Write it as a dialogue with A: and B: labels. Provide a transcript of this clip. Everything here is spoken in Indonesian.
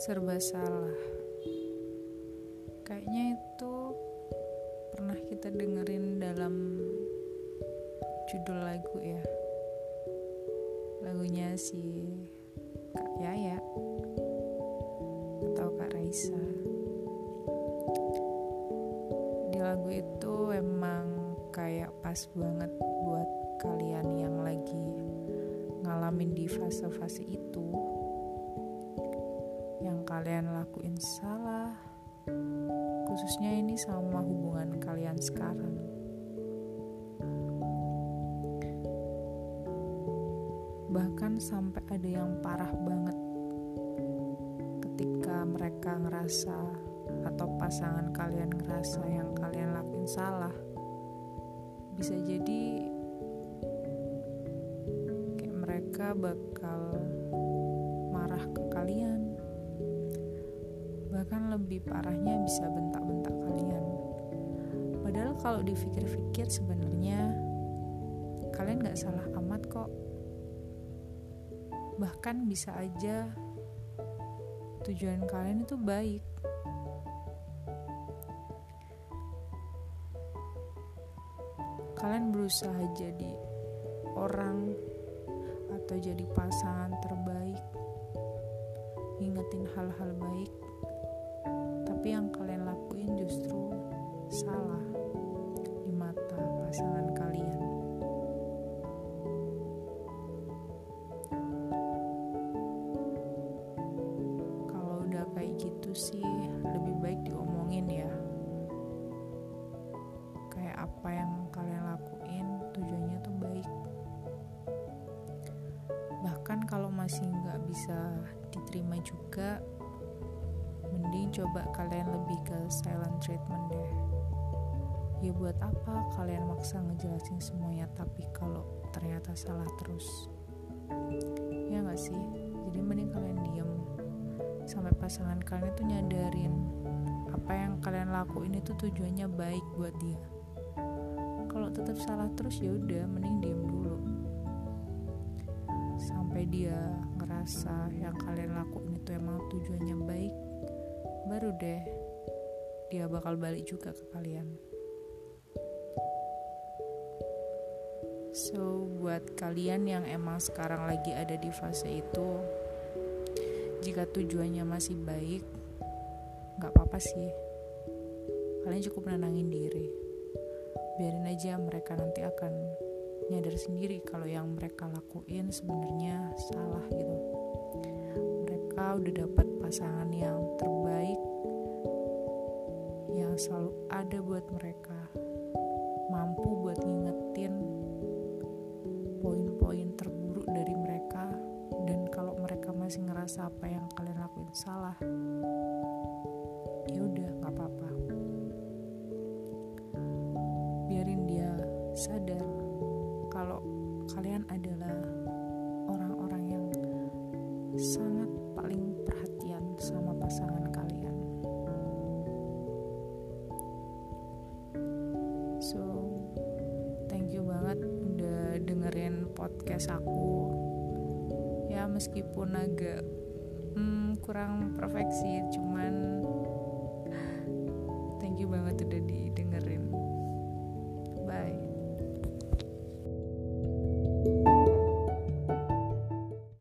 A: serba salah. Kayaknya itu pernah kita dengerin dalam judul lagu ya. Lagunya si Kak Yaya atau Kak Raisa. Di lagu itu emang kayak pas banget buat kalian yang lagi ngalamin di fase-fase itu kalian lakuin salah khususnya ini sama hubungan kalian sekarang. Bahkan sampai ada yang parah banget ketika mereka ngerasa atau pasangan kalian ngerasa yang kalian lakuin salah. Bisa jadi kayak mereka bakal marah ke kalian bahkan lebih parahnya bisa bentak-bentak kalian. Padahal kalau dipikir-pikir sebenarnya kalian gak salah amat kok. Bahkan bisa aja tujuan kalian itu baik. Kalian berusaha jadi orang atau jadi pasangan terbaik ngingetin hal-hal baik tapi yang kalian lakuin justru salah di mata pasangan kalian. Kalau udah kayak gitu sih lebih baik diomongin ya. Kayak apa yang kalian lakuin tujuannya tuh baik. Bahkan kalau masih nggak bisa diterima juga mending coba kalian lebih ke silent treatment deh. Ya buat apa kalian maksa ngejelasin semuanya tapi kalau ternyata salah terus? Ya nggak sih? Jadi mending kalian diem. Sampai pasangan kalian itu nyadarin apa yang kalian lakuin itu tujuannya baik buat dia. Kalau tetap salah terus ya udah mending diem dulu. Sampai dia ngerasa yang kalian lakuin itu emang tujuannya baik baru deh dia bakal balik juga ke kalian. So buat kalian yang emang sekarang lagi ada di fase itu jika tujuannya masih baik nggak apa-apa sih. Kalian cukup nenangin diri. Biarin aja mereka nanti akan nyadar sendiri kalau yang mereka lakuin sebenarnya salah gitu mereka udah dapat pasangan yang terbaik yang selalu ada buat mereka mampu buat ngingetin poin-poin terburuk dari mereka. Dan kalau mereka masih ngerasa apa yang kalian lakuin salah ya udah nggak apa-apa. Biarin dia sadar kalau kalian adalah orang-orang yang sangat podcast aku. Ya meskipun agak hmm, kurang perfeksi cuman thank you banget udah didengar